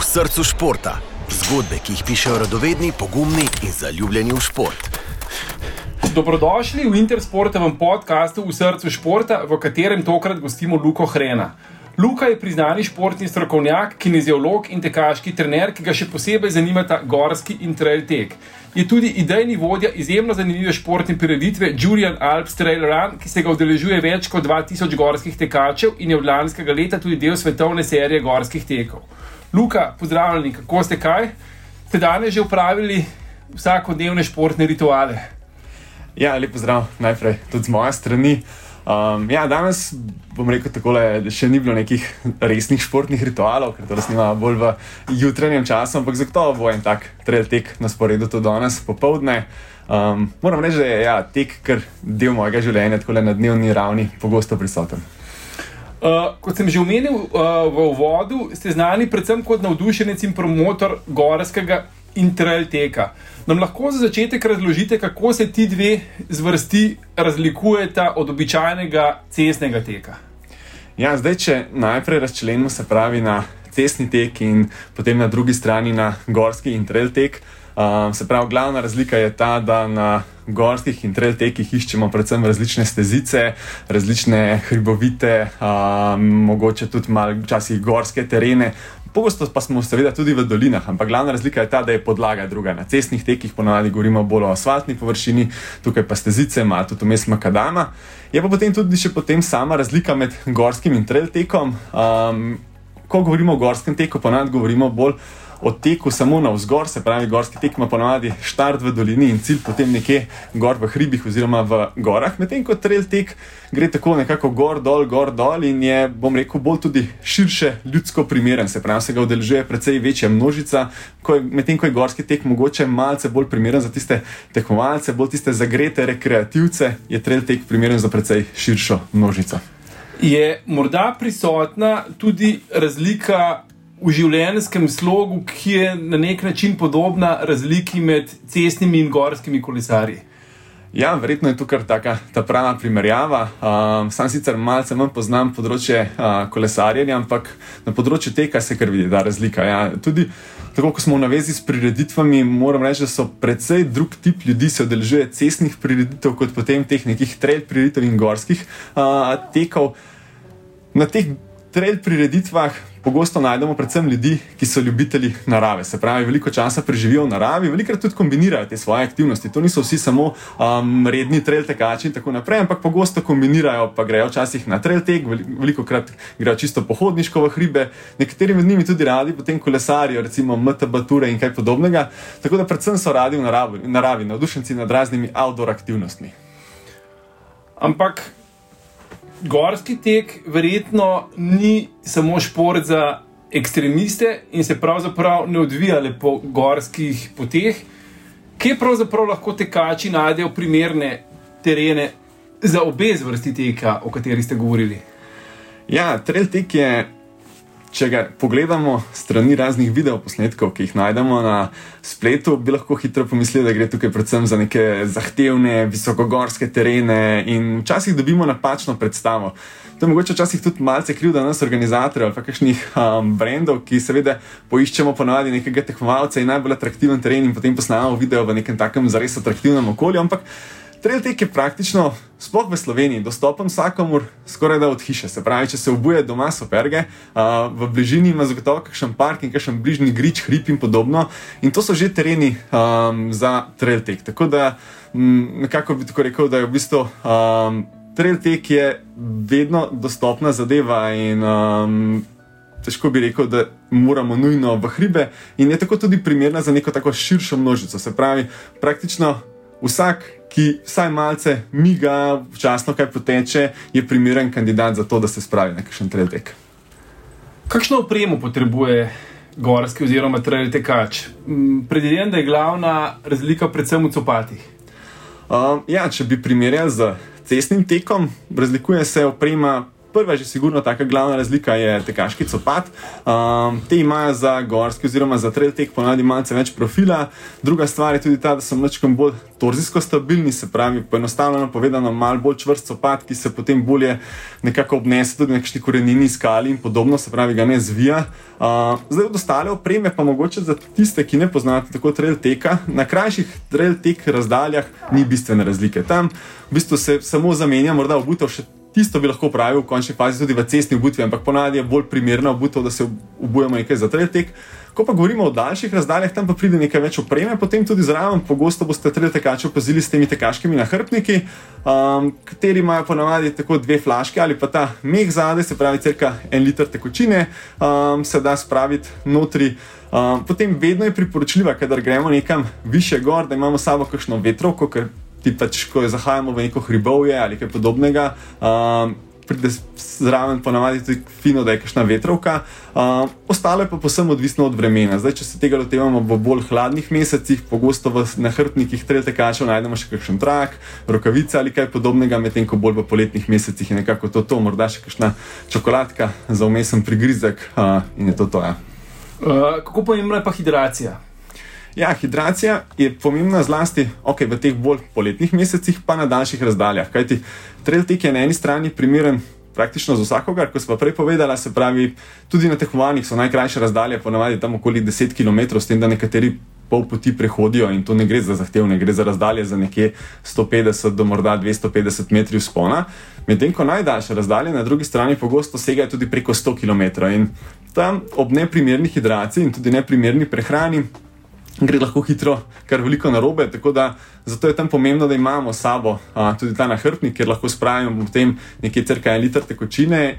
v srcu športa. Zgodbe, ki jih pišejo radovedni, pogumni in zaljubljeni v šport. Dobrodošli v Intersportovem podkastu v srcu športa, v katerem tokrat gostimo Luko Hrena. Luka je priznani športni strokovnjak, kineziolog in tekaški trener, ki ga še posebej zanimata gorski in trail tek. Je tudi idejni vodja izjemno zanimive športne prireditve Julian Alps Trail Run, ki se ga udeležuje več kot 2000 gorskih tekačev in je od lanskega leta tudi del svetovne serije gorskih tekov. Luka, pozdravljeni, kako ste kaj? Ste danes že upravili vsakodnevne športne rituale? Ja, lepo zdrav, najprej tudi z moje strani. Um, ja, danes bom rekel tako, da še ni bilo nekih resnih športnih ritualov, ker to snima bolj v jutranjem času, ampak zagotovo bo en tak trail tek na sporedu tudi danes popovdne. Um, moram reči, da je ja, tek kar del mojega življenja, tako da na dnevni ravni pogosto prisoten. Uh, kot sem že omenil uh, v uvodu, ste znani predvsem kot navdušenec in promotor gorskega in trail teka. Nam lahko za začetek razložite, kako se ti dve zvrsti razlikujeta od običajnega cestnega teka? Ja, zdaj, če najprej razčlenimo se pravi na cestni tek in potem na drugi strani na gorski in trail tek. Uh, se pravi, glavna razlika je ta, da na gorskih in trail tekih iščemo predvsem različne stezice, različne hribovite, uh, mogoče tudi malo včasih gorske terene, Pogosto pa smo seveda tudi v dolinah, ampak glavna razlika je ta, da je podlaga druga. Na cestnih tekih ponavadi govorimo bolj o asfaltni površini, tukaj pa stezice, ima tudi vmes makadama. Je pa potem tudi še potem sama razlika med gorskim in trail tekom. Um, ko govorimo o gorskem teku, ponavadi govorimo bolj teku samo na vzgor, se pravi, gorski tek ima ponovadi štart v dolini in cilj potem nekje gor v hribih oziroma v gorah, medtem ko trail tek gre tako nekako gor, dol, gor, dol in je, bom rekel, bolj tudi širše ljudsko primeren, se pravi, se ga udeležuje precej večja množica, medtem ko je gorski tek mogoče malce bolj primeren za tiste tekmovalce, bolj tiste zagrete rekreativce, je trail tek primeren za precej širšo množico. Je morda prisotna tudi razlika v življenjskem slogu, ki je na nek način podobna razliki med cestnimi in gorskimi kolesarji. Ja, verjetno je tukaj taka, ta prava primerjava. Um, sam sicer malce manj poznam področje uh, kolesarjenja, ampak na področju teka se kar vidi ta razlika. Ja. Tudi tako, ko smo v navezi s prireditvami, moram reči, da so precej drug tip ljudi, se odeležuje cestnih prireditev, kot potem teh nekih trail prireditev in gorskih uh, tekov. Na teh trail prireditvah pogosto najdemo predvsem ljudi, ki so ljubitelji narave. Se pravi, veliko časa preživijo v naravi, velikokrat tudi kombinirajo te svoje aktivnosti. To niso vsi samo um, redni trail tekači in tako naprej, ampak pogosto kombinirajo, pa grejo včasih na trail tek, veliko krat grejo čisto pohodniško v hribe, nekateri med njimi tudi radi potem kolesarijo, recimo MTB ture in kaj podobnega. Tako da predvsem so radi v naravi, naravi navdušenci nad raznimi outdoor aktivnostmi. Ampak gorski tek verjetno ni samo šport za ekstremiste in se pravzaprav ne odvija le po gorskih poteh. Kje pravzaprav lahko tekači najdejo primerne terene za obe zvrsti teka, o kateri ste govorili? Ja, trail tek je Če ga pogledamo strani raznih videoposnetkov, ki jih najdemo na spletu, bi lahko hitro pomislili, da gre tukaj predvsem za neke zahtevne, visokogorske terene in včasih dobimo napačno predstavo. To je mogoče včasih tudi malce krivda nas, organizatorjev ali kakšnih um, brendov, ki seveda poiščemo ponovadi nekega tekmovalca in najbolj atraktiven teren in potem posnamemo video v nekem takem zares atraktivnem okolju. Ampak Trail tek je praktično, sploh v Sloveniji, dostopen vsakomur, skoraj da od hiše. Se pravi, če se obuje doma, so perge, uh, v bližini ima zagotovo kakšen park in kakšen bližnji grič, hrib in podobno. In to so že tereni um, za trail tek. Tako da m, nekako bi tako rekel, da je v bistvu um, trail tek je vedno dostopna zadeva in um, težko bi rekel, da moramo nujno v hribe in je tako tudi primerna za neko tako širšo množico. Se pravi, praktično vsak, ki vsaj malce miga, včasno kaj poteče, je primeren kandidat za to, da se spravi na kakšen tretek. Kakšno opremo potrebuje gorski oziroma trail tekač? Mm, predvidevam, da je glavna razlika predvsem v copatih. Uh, ja, če bi primerjali z cestnim tekom, razlikuje se oprema Prva, že sigurno taka glavna razlika je tekaški copat. Um, te imajo za gorski oziroma za trail tek ponavadi malce več profila. Druga stvar je tudi ta, da so mečkom bolj torzijsko stabilni, se pravi, poenostavljeno povedano, mal bolj čvrst copat, ki se potem bolje nekako obnese tudi na kakšni korenini skali in podobno, se pravi, ga ne zvija. Uh, zdaj od ostale opreme pa mogoče za tiste, ki ne poznate tako trail teka, na krajših trail tek razdaljah ni bistvene razlike. Tam v bistvu se samo zamenja morda obutev še Tisto bi lahko pravil v končni fazi tudi v cestni obutvi, ampak ponavadi je bolj primerna obutev, da se obujemo nekaj za tretek. Ko pa govorimo o daljših razdaljah, tam pa pride nekaj več opreme, potem tudi zraven. Pogosto boste tretek tekače opazili s temi tekaškimi nahrbtniki, um, kateri imajo ponavadi tako dve flaške ali pa ta meh zadaj, se pravi, crka en liter tekočine, um, se da spraviti notri. Um, potem vedno je priporočljivo, kadar gremo nekam više gor, da imamo sabo kakšno vetrovko, ker ti pač, ko zahajamo v neko hribovje ali kaj podobnega, um, pride zraven ponavadi tudi fino, da je kakšna vetrovka. Um, ostalo je pa posebno odvisno od vremena. Zdaj, če se tega lotevamo v bolj hladnih mesecih, pogosto v nahrbtnikih tretjekačev najdemo še kakšen trak, rokavice ali kaj podobnega, medtem ko bolj v poletnih mesecih je nekako to, to morda še kakšna čokoladka za umesen prigrizek uh, in je to to. Ja. Uh, kako pomembna je pa hidracija? Ja, hidracija je pomembna zlasti okay, v teh bolj poletnih mesecih, pa na daljših razdaljah. Kajti trail tek je na eni strani primeren praktično za vsakogar, kot smo prej povedali, se pravi, tudi na tekmovanjih so najkrajše razdalje, ponavadi tam okoli 10 km, s tem, da nekateri pol poti prehodijo in to ne gre za zahtevne, gre za razdalje za nekje 150 do morda 250 metrov spona. Medtem ko najdaljše razdalje na drugi strani pogosto segajo tudi preko 100 km in tam ob neprimerni hidraciji in tudi neprimerni prehrani gre lahko hitro, kar veliko narobe. Zato je tam pomembno, da imamo sabo a, tudi ta nahrbnik, ker lahko spravimo potem nekaj crka en liter tekočine.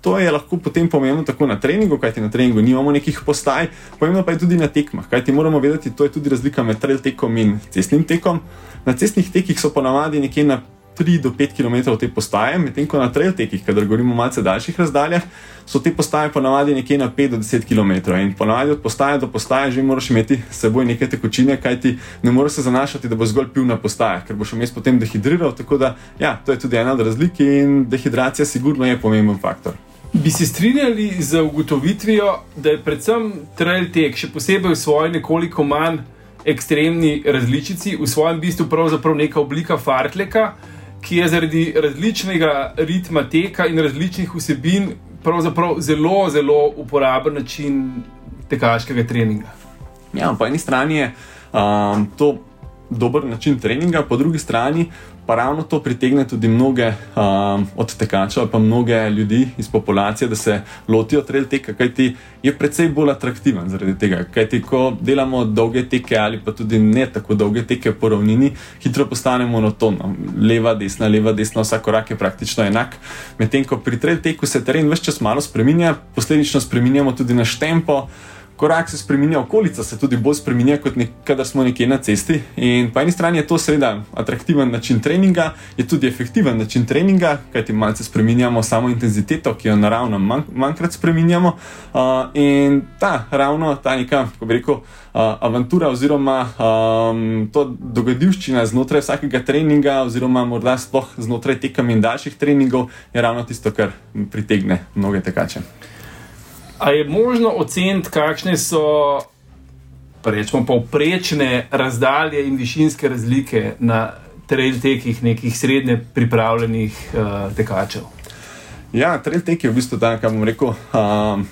To je lahko potem pomembno tako na treningu, kajti na treningu nimamo nekih postaj, pomembno pa je tudi na tekmah. Kajti moramo vedeti, to je tudi razlika med trail tekom in cestnim tekom. Na cestnih tekih so ponavadi nekje na 3 do 5 km te postaje, medtem ko na trail tekih, kadar govorimo o malce daljših razdaljah, so te postaje ponavadi nekje na 5 do 10 km. In ponavadi od postaje do postaje že moraš imeti s seboj nekaj tekočine, kaj ti ne moreš se zanašati, da bo zgolj pil na postajah, ker boš vmes potem dehidriral. Tako da, ja, to je tudi ena od razlik in dehidracija sigurno je pomemben faktor. Bi se strinjali z ugotovitvijo, da je predvsem trail tek, še posebej v svoji nekoliko manj ekstremni različici, v svojem bistvu pravzaprav neka oblika fartleka, ki je zaradi različnega ritma teka in različnih vsebin pravzaprav zelo, zelo uporaben način tekaškega treninga. Ja, po eni strani je um, to dober način treninga, po drugi strani pa ravno to pritegne tudi mnoge um, od tekačev, pa mnoge ljudi iz populacije, da se lotijo trail teka, kajti je precej bolj atraktiven zaradi tega. Kajti, ko delamo dolge teke ali pa tudi ne tako dolge teke po ravnini, hitro postane monotono. Leva, desna, leva, desna, vsak korak je praktično enak. Medtem ko pri trail teku se teren vse čas malo spremenja, posledično spremenjamo tudi naš tempo korak se spremenja, okolica se tudi bolj spremenja, kot kadar smo nekje na cesti. In po eni strani je to seveda atraktiven način treninga, je tudi efektiven način treninga, kajti malce spremenjamo samo intenziteto, ki jo naravno manj, manjkrat spremenjamo. Uh, in ta ravno ta neka, kako bi rekel, uh, avantura oziroma um, to dogodivščina znotraj vsakega treninga, oziroma morda sploh znotraj tekem in daljših treningov, je ravno tisto, kar pritegne mnoge tekače. A je možno oceniti, kakšne so rečemo, povprečne razdalje in višinske razlike na trail tekih nekih srednje pripravljenih uh, tekačev? Ja, trail tek je v bistvu tak, kam bom rekel, um,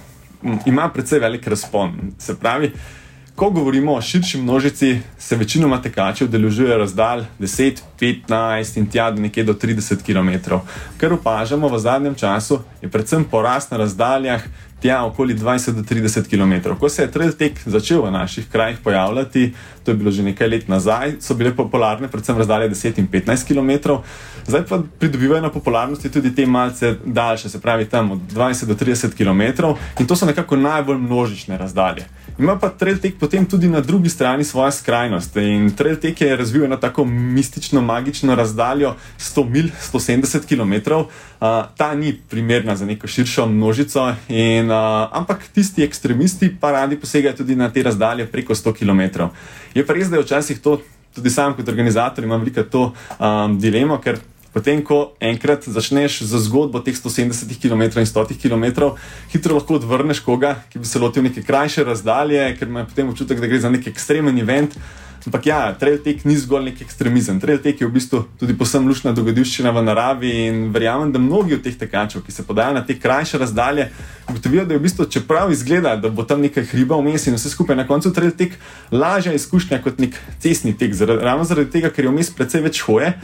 ima precej velik razpon. Se pravi, ko govorimo o širši množici, se večinoma tekači udeležujejo razdalj 10, 15 in tja do nekje do 30 km. Kar opažamo v zadnjem času, je predvsem porast na razdaljah tja okoli 20 do 30 km. Ko se je trail tek začel v naših krajih pojavljati, to je bilo že nekaj let nazaj, so bile popularne predvsem razdalje 10 in 15 km. Zdaj pa pridobivajo na popularnosti tudi te malce daljše, se pravi tam od 20 do 30 km in to so nekako najbolj množične razdalje. Ima pa trail tek potem tudi na drugi strani svoje skrajnosti. In trail tek je razvil eno tako mistično, magično razdaljo 100 mil, 170 km. Uh, ta ni primerna za neko širšo množico, in, uh, ampak tisti ekstremisti pa radi posegajo tudi na te razdalje preko 100 km. Je pa res, da je včasih to, tudi sam kot organizator, imam veliko to um, dilemo, ker Potem, ko enkrat začneš za zgodbo teh 170 km in 100 km, hitro lahko odvrneš koga, ki bi se lotil neke krajše razdalje, ker ima potem občutek, da gre za nek ekstremen event. Ampak ja, trail tek ni zgolj nek ekstremizem. Trail tek je v bistvu tudi posebno lušna dogodivščina v naravi in verjamem, da mnogi od teh tekačev, ki se podajo na te krajše razdalje, ugotovijo, da je v bistvu, čeprav izgleda, da bo tam nekaj hriba vmes in vse skupaj na koncu trail tek lažja izkušnja kot nek cestni tek, ravno zaradi tega, ker je vmes precej več hoje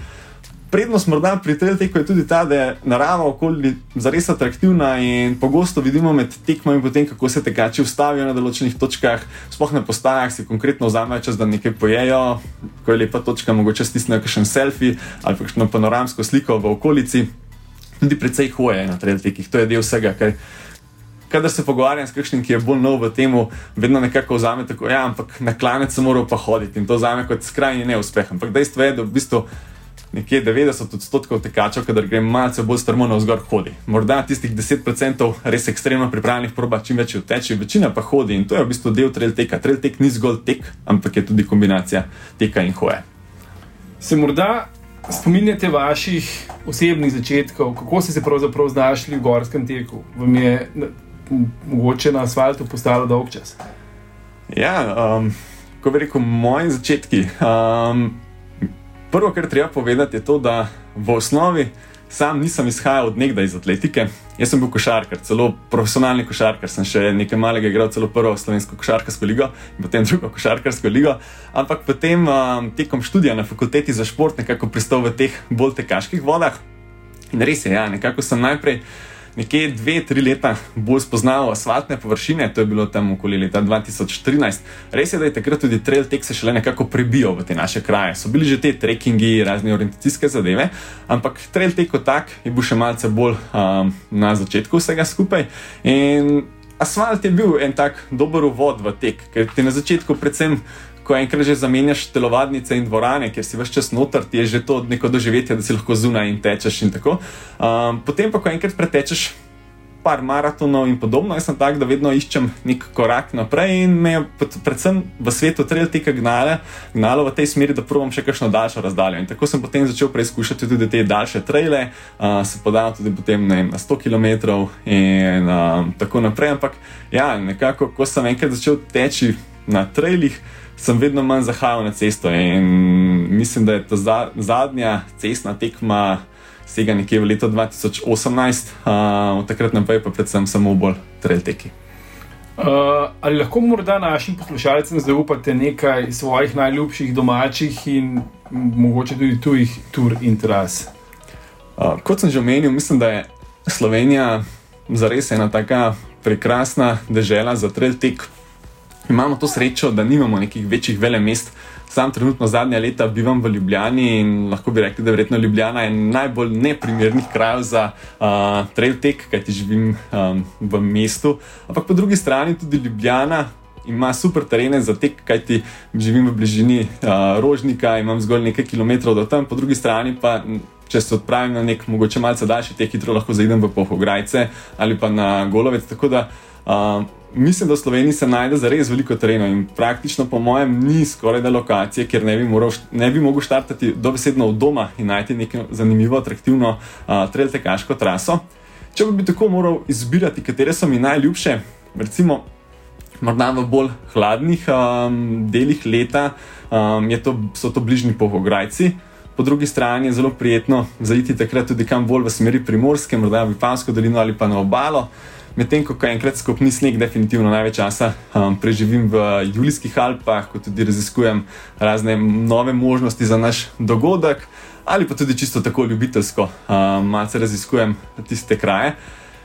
prednost morda pri tem teku je tudi ta, da je narava okoli zares atraktivna in pogosto vidimo med tekmami, potem, kako se tekači ustavijo na določenih točkah, sploh na postajah, si konkretno vzamejo čas, da nekaj pojejo, ko je lepa točka, mogoče stisnejo še en selfie ali kakšno panoramsko sliko v okolici. Tudi precej hoje na trailtekih, to je del vsega. Kaj, Kadar se pogovarjam s kakšnim, ki je bolj nov v tem, vedno nekako vzame tako, ja, ampak na klanec se mora pa hoditi in to vzame kot skrajni neuspeh. Ampak dejstvo je, da v bistvu nekje 90 odstotkov tekačev, kadar gre malce bolj strmo na vzgor, hodi. Morda tistih 10% res ekstremno pripravljenih proba čim več teči, večina pa hodi in to je v bistvu del trail teka. Trail tek ni zgolj tek, ampak je tudi kombinacija teka in hoje. Se morda spominjate vaših osebnih začetkov, kako ste se pravzaprav znašli v gorskem teku? Vam je mogoče na asfaltu postalo dolg čas? Ja, um, ko bi rekel, moji začetki. Um, Prvo, kar treba povedati, je to, da v osnovi sam nisem izhajal od nekdaj iz atletike. Jaz sem bil košarkar, celo profesionalni košarkar, sem še nekaj malega igral, celo prvo slovensko košarkarsko ligo in potem drugo košarkarsko ligo. Ampak potem um, tekom študija na fakulteti za šport nekako pristal v teh bolj tekaških vodah. In res je, ja, nekako sem najprej nekje dve, tri leta bolj spoznal asfaltne površine, to je bilo tam okoli leta 2013. Res je, da je takrat tudi trail tek se šele nekako prebijal v te naše kraje. So bili že te trekkingi, razne orientacijske zadeve, ampak trail tek kot tak je bil še malce bolj um, na začetku vsega skupaj. In asfalt je bil en tak dober uvod v tek, ker ti na začetku predvsem ko enkrat že zamenjaš telovadnice in dvorane, ker si vse čas noter, ti je že to neko doživetje, da si lahko zunaj in tečeš. In um, potem pa, ko enkrat pretečeš par maratonov in podobno, jaz sem tak, da vedno iščem nek korak naprej in me je predvsem v svetu trail teka gnalo, v tej smeri, da provam še kakšno daljšo razdaljo. In tako sem potem začel preizkušati tudi te daljše traile, uh, se podal tudi potem ne, na 100 km in um, tako naprej. Ampak ja, nekako, ko sem enkrat začel teči na trailih, sem vedno manj zahajal na cesto. In mislim, da je ta za, zadnja cestna tekma sega nekje v letu 2018, uh, od takrat naprej pa predvsem samo bolj trail teki. Uh, ali lahko morda našim poslušalcem zaupate nekaj svojih najljubših domačih in mogoče tudi tujih tur in tras? Uh, kot sem že omenil, mislim, da je Slovenija zares ena taka prekrasna država za trail tek imamo to srečo, da nimamo nekih večjih velemest. Sam trenutno zadnja leta bivam v Ljubljani in lahko bi rekli, da je verjetno Ljubljana en najbolj neprimernih krajev za uh, trail tek, kajti živim um, v mestu. Ampak po drugi strani tudi Ljubljana. Ima super terene za tek, kajti živim v bližini uh, Rožnika, imam zgolj nekaj kilometrov do tam, po drugi strani pa, če se odpravim na nek mogoče malce daljši tek, hitro lahko zaidem v Pohograjce ali pa na Golovec. Tako da uh, mislim, da v Sloveniji se najde za res veliko terenov in praktično, po mojem, ni skoraj da lokacije, kjer ne bi, moral, ne bi mogel štartati dobesedno od doma in najti neko zanimivo, atraktivno uh, trail-tekaško traso. Če bi tako moral izbirati, katere so mi najljubše, recimo. Morda v bolj hladnih um, delih leta um, to, so to bližnji pohograjci, po drugi strani je zelo prijetno zaiti takrat tudi kam bolj v smeri primorske, morda v Vipansko dolino ali pa na obalo. Medtem ko enkrat skupni sneg, definitivno največ časa um, preživim v Julijskih Alpah, ko tudi raziskujem razne nove možnosti za naš dogodek, ali pa tudi čisto tako ljubiteljsko, um, malce raziskujem tiste kraje.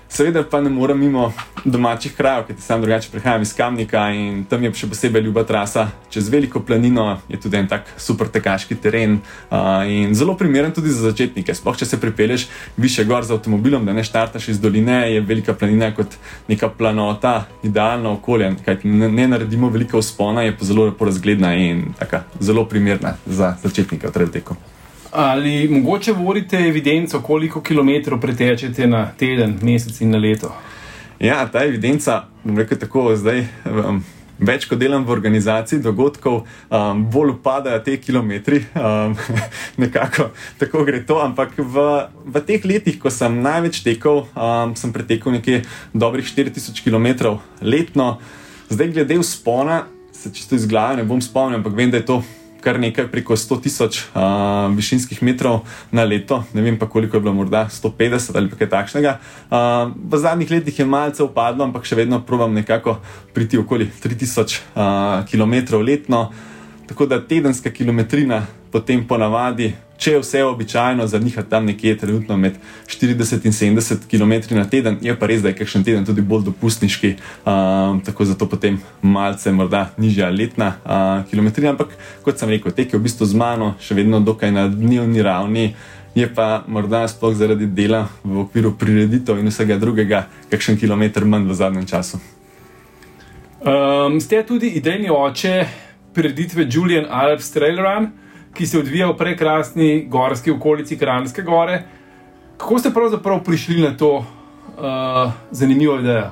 Seveda pa ne morem mimo domačih krajev, ker sam drugače prihajam iz Kamnika in tam je še posebej ljuba trasa čez veliko planino, je tudi en tak super tekaški teren uh, in zelo primeren tudi za začetnike. Sploh če se pripelješ više gor z avtomobilom, da ne štartaš iz doline, je velika planina kot neka planota, idealno okolje. Ne, ne naredimo veliko vzpona, je pa zelo lepo razgledna in taka, zelo primerna za začetnike v tredeku. Ali mogoče vodite evidenco, koliko kilometrov pretečete na teden, mesec in na leto? Ja, ta evidenca, bom rekel tako, zdaj um, več kot delam v organizaciji dogodkov, um, bolj upadajo te kilometri, um, nekako tako gre to. Ampak v, v teh letih, ko sem največ tekel, um, sem pretekel nekje dobrih 4000 km letno. Zdaj, glede vzpona, se čisto iz glave ne bom spomnil, ampak vem, da je to kar nekaj preko 100 tisoč uh, višinskih metrov na leto, ne vem pa koliko je bilo, morda 150 ali kaj takšnega. Uh, v zadnjih letih je malce upadlo, ampak še vedno provam nekako priti okoli 3000 uh, km letno. Tako da tedenska kilometrina potem ponavadi, če je vse običajno, zaniha tam nekje trenutno med 40 in 70 km na teden, je pa res, da je kakšen teden tudi bolj dopustniški, um, tako zato potem malce morda nižja letna uh, kilometrina. Ampak kot sem rekel, tek je v bistvu z mano še vedno dokaj na dnevni ravni. Je pa morda sploh zaradi dela v okviru prireditev in vsega drugega, kakšen kilometr manj v zadnjem času. Um, ste tudi idejni oče prireditve Julian Alps Trail Run, ki se odvija v prekrasni gorski okolici Kranjske gore. Kako ste pravzaprav prišli na to uh, zanimivo idejo?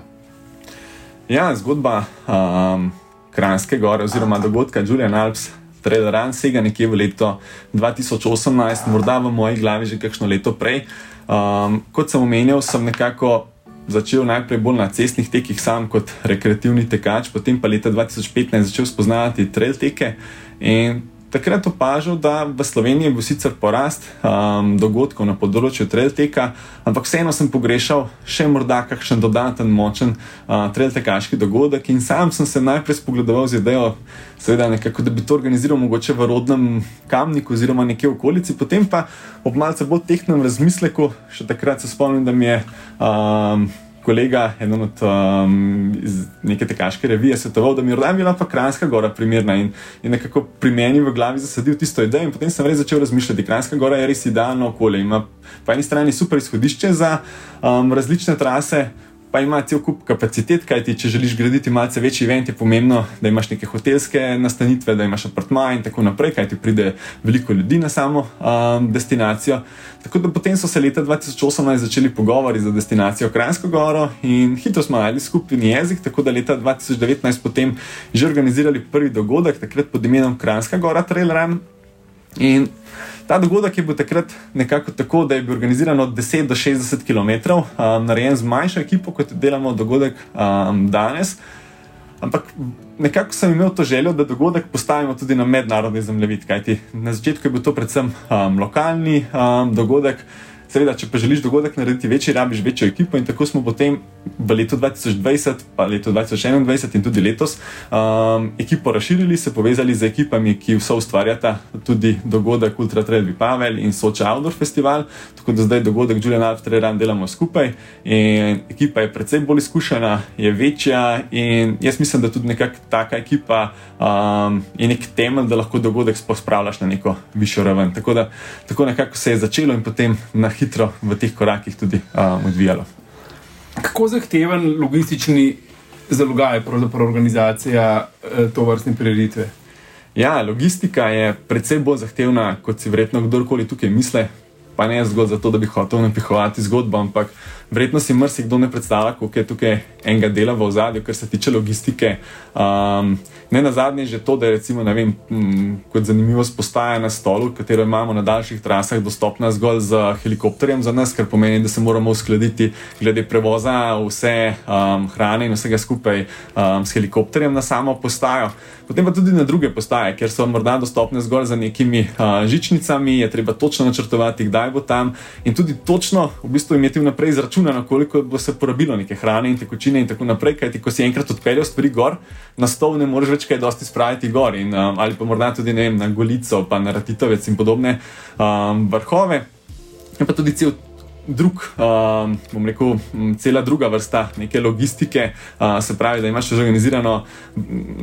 Ja, zgodba um, Kranjske gore oziroma dogodka Julian Alps. Trail Run sega nekje v leto 2018, morda v moji glavi že kakšno leto prej. Um, kot sem omenil, sem nekako začel najprej bolj na cestnih tekih, sam kot rekreativni tekač, potem pa leta 2015 začel spoznavati trail teke. Takrat opažal, da v Sloveniji bo sicer porast um, dogodkov na področju trail teka, ampak vseeno sem pogrešal še morda kakšen dodaten močen uh, trail tekaški dogodek. In sam sem se najprej spogledoval z idejo, seveda, nekako, da bi to organiziral mogoče v rodnem kamniku oziroma nekje v okolici, potem pa ob malce bolj tehnem razmisleku, še takrat se spomnim, da mi je. Um, kolega, eden od um, neke tekaške revije, svetoval, da mi je morda bila pa Kranjska gora primerna in, in nekako pri meni v glavi zasadil tisto idejo. Potem sem res začel razmišljati, Kranjska gora je res idealno okolje. Ima po eni strani super izhodišče za um, različne trase, pa ima cel kup kapacitet, kajti če želiš graditi malce večji event, je pomembno, da imaš neke hotelske nastanitve, da imaš apartma in tako naprej, kajti pride veliko ljudi na samo um, destinacijo. Tako da potem so se leta 2018 začeli pogovori za destinacijo Krajinsko goro in hitro smo najeli skupni jezik, tako da leta 2019 potem že organizirali prvi dogodek, takrat pod imenom Krajinska gora Trail Run. In Ta dogodek je bil takrat nekako tako, da je bil organiziran od 10 do 60 km, um, narejen z manjšo ekipo, kot delamo dogodek um, danes. Ampak nekako sem imel to željo, da dogodek postavimo tudi na mednarodni zemljevid. Kajti na začetku je bil to predvsem um, lokalni um, dogodek. Seveda, če pa želiš dogodek narediti večji, rabiš večjo ekipo in tako smo potem v letu 2020, pa leto 2021 in tudi letos um, ekipo razširili, se povezali z ekipami, ki so ustvarjata tudi dogodek Ultra Trail Pavel in Soča Outdoor Festival. Tako da zdaj dogodek Julian Alp Trail Run delamo skupaj in ekipa je predvsem bolj izkušena, je večja in jaz mislim, da tudi nekakšna taka ekipa um, je nek temelj, da lahko dogodek spravljaš na neko višjo raven. Tako da tako nekako se je začelo in potem na hitro hitro v teh korakih tudi um, odvijalo. Kako zahteven logistični zalogaj je pravzaprav organizacija eh, to vrstne prireditve? Ja, logistika je precej bolj zahtevna, kot si verjetno kdorkoli tukaj misli. Pa ne zgolj zato, da bi hotel napihovati zgodbo, ampak verjetno si mrsikdo ne predstavlja, koliko je tukaj enega dela v ozadju, kar se tiče logistike. Um, ne na zadnje, že to, da je recimo, vem, kot zanimivost postaja na stolu, katero imamo na daljših trasah, dostopna zgolj z helikopterjem za nas, kar pomeni, da se moramo uskladiti glede prevoza vse um, hrane in vsega skupaj um, s helikopterjem na samo postajo. Potem pa tudi na druge postaje, ker so morda dostopne zgolj za nekimi uh, žičnicami, je treba točno načrtovati, kdaj bo tam in tudi točno v bistvu imeti vnaprej izračunano, koliko bo se porabilo neke hrane in tekočine in tako naprej. Kajti, ko si enkrat odpeljal stvari gor, na stol ne moreš več kaj dosti spraviti gor in, um, ali pa morda tudi vem, na Golico, pa na Ratitovec in podobne um, vrhove. In pa tudi cel drug, um, bom rekel, cela druga vrsta neke logistike, uh, se pravi, da imaš organizirano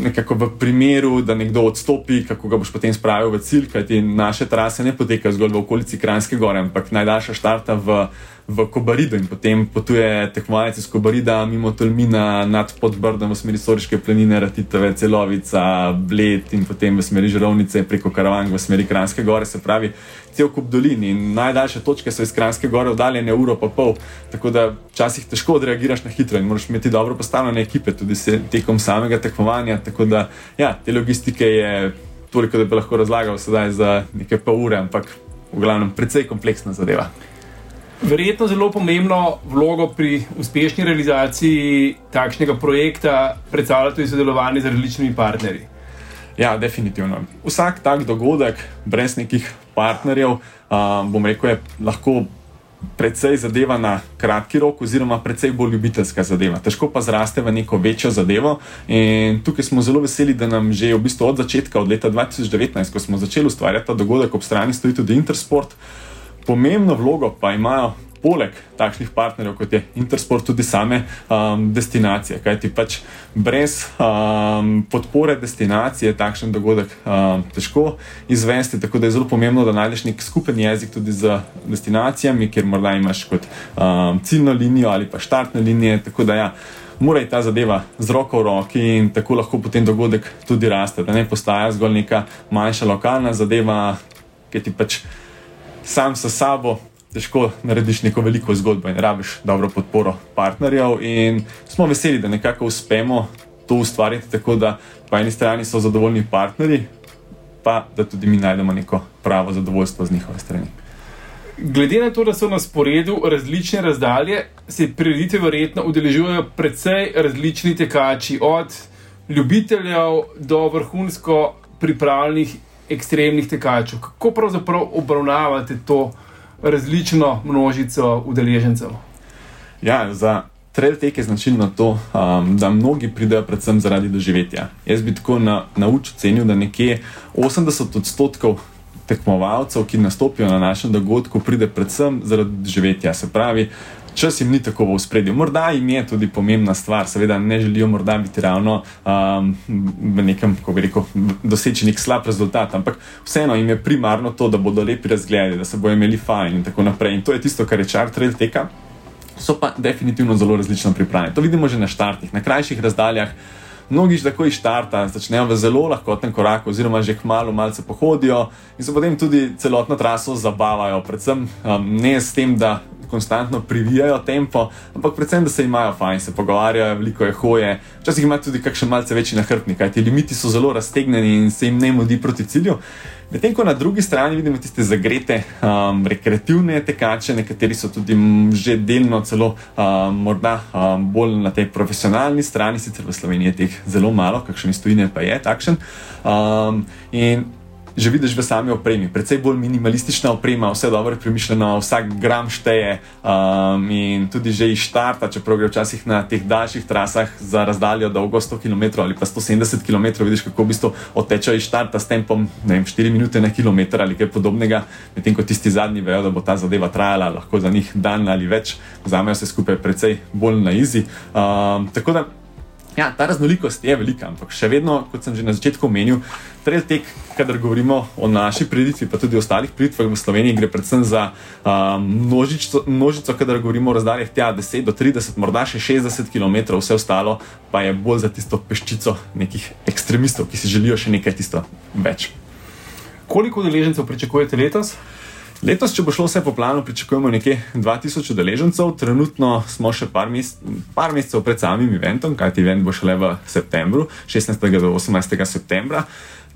nekako v primeru, da nekdo odstopi, kako ga boš potem spravil v cilj, kajti naše trase ne potekajo zgolj v okolici Kranjske gore, ampak najdaljša štarta v v Kobaridu in potem potuje tekmovalec iz Kobarida mimo Tolmina nad podbrdom v smeri Soriške planine, Ratitove, Celovica, Bled in potem v smeri Žerovnice preko Karavank v smeri Kranjske gore. Se pravi, cel kup dolin in najdaljše točke so iz Kranjske gore oddaljene uro pa pol. Tako da včasih težko odreagiraš na hitro in moraš imeti dobro postavljene ekipe tudi se, tekom samega tekmovanja. Tako da ja, te logistike je toliko, da bi lahko razlagal sedaj za nekaj pol ure, ampak v glavnem precej kompleksna zadeva. Verjetno zelo pomembno vlogo pri uspešni realizaciji takšnega projekta predstavlja tudi sodelovanje z različnimi partnerji. Ja, definitivno. Vsak tak dogodek brez nekih partnerjev, um, bom rekel, je lahko precej zadeva na kratki rok, oziroma precej bolj ljubiteljska zadeva. Težko pa zraste v neko večjo zadevo. In tukaj smo zelo veseli, da nam že v bistvu od začetka, od leta 2019, ko smo začeli ustvarjati ta dogodek, ob strani stoji tudi Intersport. Pomembno vlogo pa imajo poleg takšnih partnerjev, kot je Intersport, tudi same um, destinacije. Kajti pač brez um, podpore destinacije takšen dogodek um, težko izvesti. Tako da je zelo pomembno, da najdeš nek skupen jezik tudi z destinacijami, kjer morda imaš kot um, ciljno linijo ali pa štartne linije. Tako da ja. Mora ta zadeva z roko v roki in tako lahko potem dogodek tudi raste, da ne postaja zgolj neka manjša lokalna zadeva, ki ti pač sam s sabo težko narediš neko veliko zgodbo in rabiš dobro podporo partnerjev. In smo veseli, da nekako uspemo to ustvariti tako, da po eni strani so zadovoljni partnerji, pa da tudi mi najdemo neko pravo zadovoljstvo z njihove strani. Glede na to, da so na sporedu različne razdalje, se prireditve verjetno udeležujejo precej različni tekači, od ljubiteljev do vrhunsko pripravljenih ekstremnih tekačev. Kako pravzaprav obravnavate to? različno množico udeležencev. Ja, za trail tek je značilno to, um, da mnogi pridejo predvsem zaradi doživetja. Jaz bi tako na, naučil cenil, da nekje 80 odstotkov tekmovalcev, ki nastopijo na našem dogodku, pride predvsem zaradi doživetja. Se pravi, čas jim ni tako v spredju. Morda jim je tudi pomembna stvar, seveda ne želijo morda biti ravno um, v nekem, kako bi rekel, doseči nek slab rezultat, ampak vseeno jim je primarno to, da bodo lepi razgledali, da se bodo imeli fajn in tako naprej. In to je tisto, kar je čar trail teka. So pa definitivno zelo različno pripravljeni. To vidimo že na štartih, na krajših razdaljah. Mnogi že tako iz štarta začnejo v zelo lahkotnem koraku, oziroma že kmalo malce pohodijo in se potem tudi celotno traso zabavajo. Predvsem um, ne s tem, da konstantno privijajo tempo, ampak predvsem, da se imajo fajn, se pogovarjajo, veliko je hoje, včasih imajo tudi kakšen malce večji nahrbnik, kajti limiti so zelo raztegnjeni in se jim ne mudi proti cilju. Medtem ko na drugi strani vidimo tiste zagrete, um, rekreativne tekače, nekateri so tudi že delno celo um, morda um, bolj na tej profesionalni strani, sicer v Sloveniji je teh zelo malo, kakšen iz tujine pa je takšen. Um, že vidiš v sami opremi. Predvsej bolj minimalistična oprema, vse dobro premišljeno, vsak gram šteje. Um, in tudi že iz štarta, čeprav gre včasih na teh daljših trasah za razdaljo dolgo 100 km ali pa 170 km, vidiš, kako v bistvu otečejo iz štarta s tempom vem, 4 minute na km ali kaj podobnega. Medtem ko tisti zadnji vejo, da bo ta zadeva trajala lahko za njih dan ali več, vzamejo se skupaj precej bolj na izi. Um, tako da Ja, ta raznolikost je velika, ampak še vedno, kot sem že na začetku omenil, trail tek, kadar govorimo o naši priditvi, pa tudi ostalih priditvah v Sloveniji, gre predvsem za um, množico, množico, kadar govorimo o razdaljah tja 10 do 30, morda še 60 km, vse ostalo pa je bolj za tisto peščico nekih ekstremistov, ki si želijo še nekaj tisto več. Koliko deležencev pričakujete letos? Letos, če bo šlo vse po planu, pričakujemo nekje 2000 udeležencev, trenutno smo še par, mes par mesecev pred samim eventom, kajti event bo šele v septembru, 16. do 18. septembra.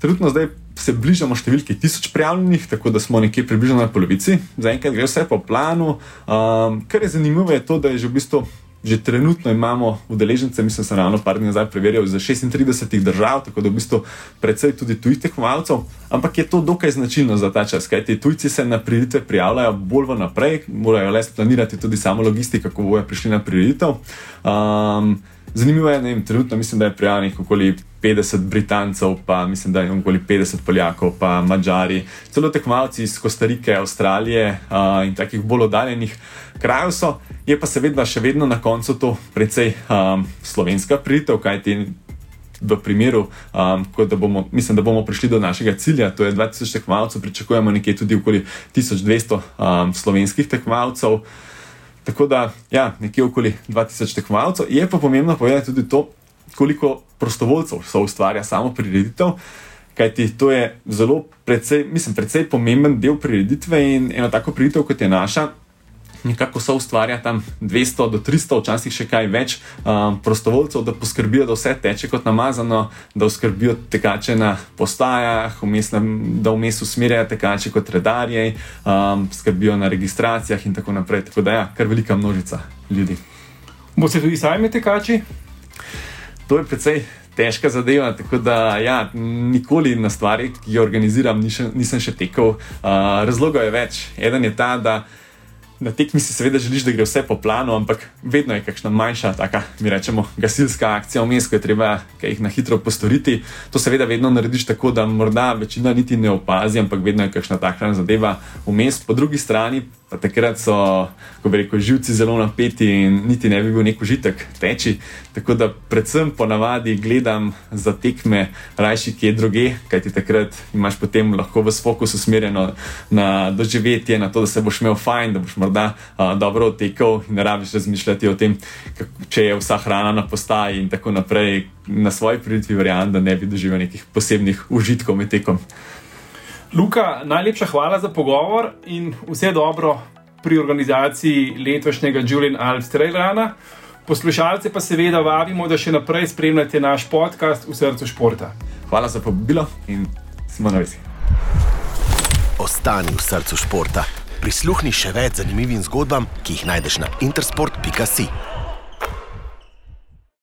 Trenutno zdaj se bližamo številki 1000 prijavljenih, tako da smo nekje približno na polovici. Zaenkrat gre vse po planu. Um, kar je zanimivo, je to, da je že v bistvu že trenutno imamo udeležence, mislim, da sem ravno par dni nazaj preverjal, za 36 držav, tako da v bistvu predvsej tudi tujih tekmovalcev, ampak je to dokaj značilno za ta čas, kajti tujci se na prireditve prijavljajo bolj vnaprej, morajo le splanirati tudi samo logistiko, kako bojo prišli na prireditev. Um, Zanimivo je, da je trenutno, mislim, da je prijavljenih okoli 50 Britancev, pa mislim, da je okoli 50 Poljakov, pa Mačari, celo tekmovalci iz Kostarike, Avstralije uh, in takih bolj oddaljenih krajev so. Je pa seveda še vedno na koncu to precej um, slovenska priditev, kajti. V primeru, um, da bomo, mislim, da bomo prišli do našega cilja, to je 2000 tekmovalcev, pričakujemo nekje tudi okoli 1200 um, slovenskih tekmovalcev. Tako da, ja, nekje okoli 2000 tekmovalcev. Je pa pomembno povedati tudi to, koliko prostovoljcev so ustvarja samo prireditev. kajti to je zelo, precej, mislim, precej pomemben del prireditve in eno tako prireditev, kot je naša, nekako so ustvarja tam 200 do 300, včasih še kaj več um, prostovoljcev, da poskrbijo, da vse teče kot namazano, da oskrbijo tekače na postajah, vmes, da vmes usmerjajo tekače kot redarje, um, skrbijo na registracijah in tako naprej. Tako da ja, kar velika množica ljudi. Boste tudi sami tekači? To je precej. Težka zadeva, tako da ja, nikoli na stvari, ki jih organiziram, nisem, nisem še tekel. Uh, razlogov je več. Eden je ta, da Na tekmi si seveda želiš, da gre vse po planu, ampak vedno je kakšna manjša, taka, mi rečemo, gasilska akcija vmes, ko je treba jih na hitro postoriti. To seveda vedno narediš tako, da morda večina niti ne opazi, ampak vedno je kakšna takšna zadeva vmes. Po drugi strani pa takrat so, ko bi rekel, živci zelo napeti in niti ne bi bil nek užitek teči. Tako da predvsem ponavadi gledam za tekme rajši kje druge, kajti takrat imaš potem lahko v fokus usmerjeno na doživetje, na to, da se boš imel fajn, da boš morda uh, dobro odtekel in ne rabiš razmišljati o tem, kako, če je vsa hrana na postaji in tako naprej. Na svoji priditvi verjamem, da ne bi doživel nekih posebnih užitkov med tekom. Luka, najlepša hvala za pogovor in vse dobro pri organizaciji letošnjega Julian Alps Trailruna. Poslušalce pa seveda vabimo, da še naprej spremljate naš podcast v srcu športa. Hvala za povabilo in smo na vezi. Ostani v srcu športa. Prisluhni še več zanimivim zgodbam, ki jih najdeš na intersport.com.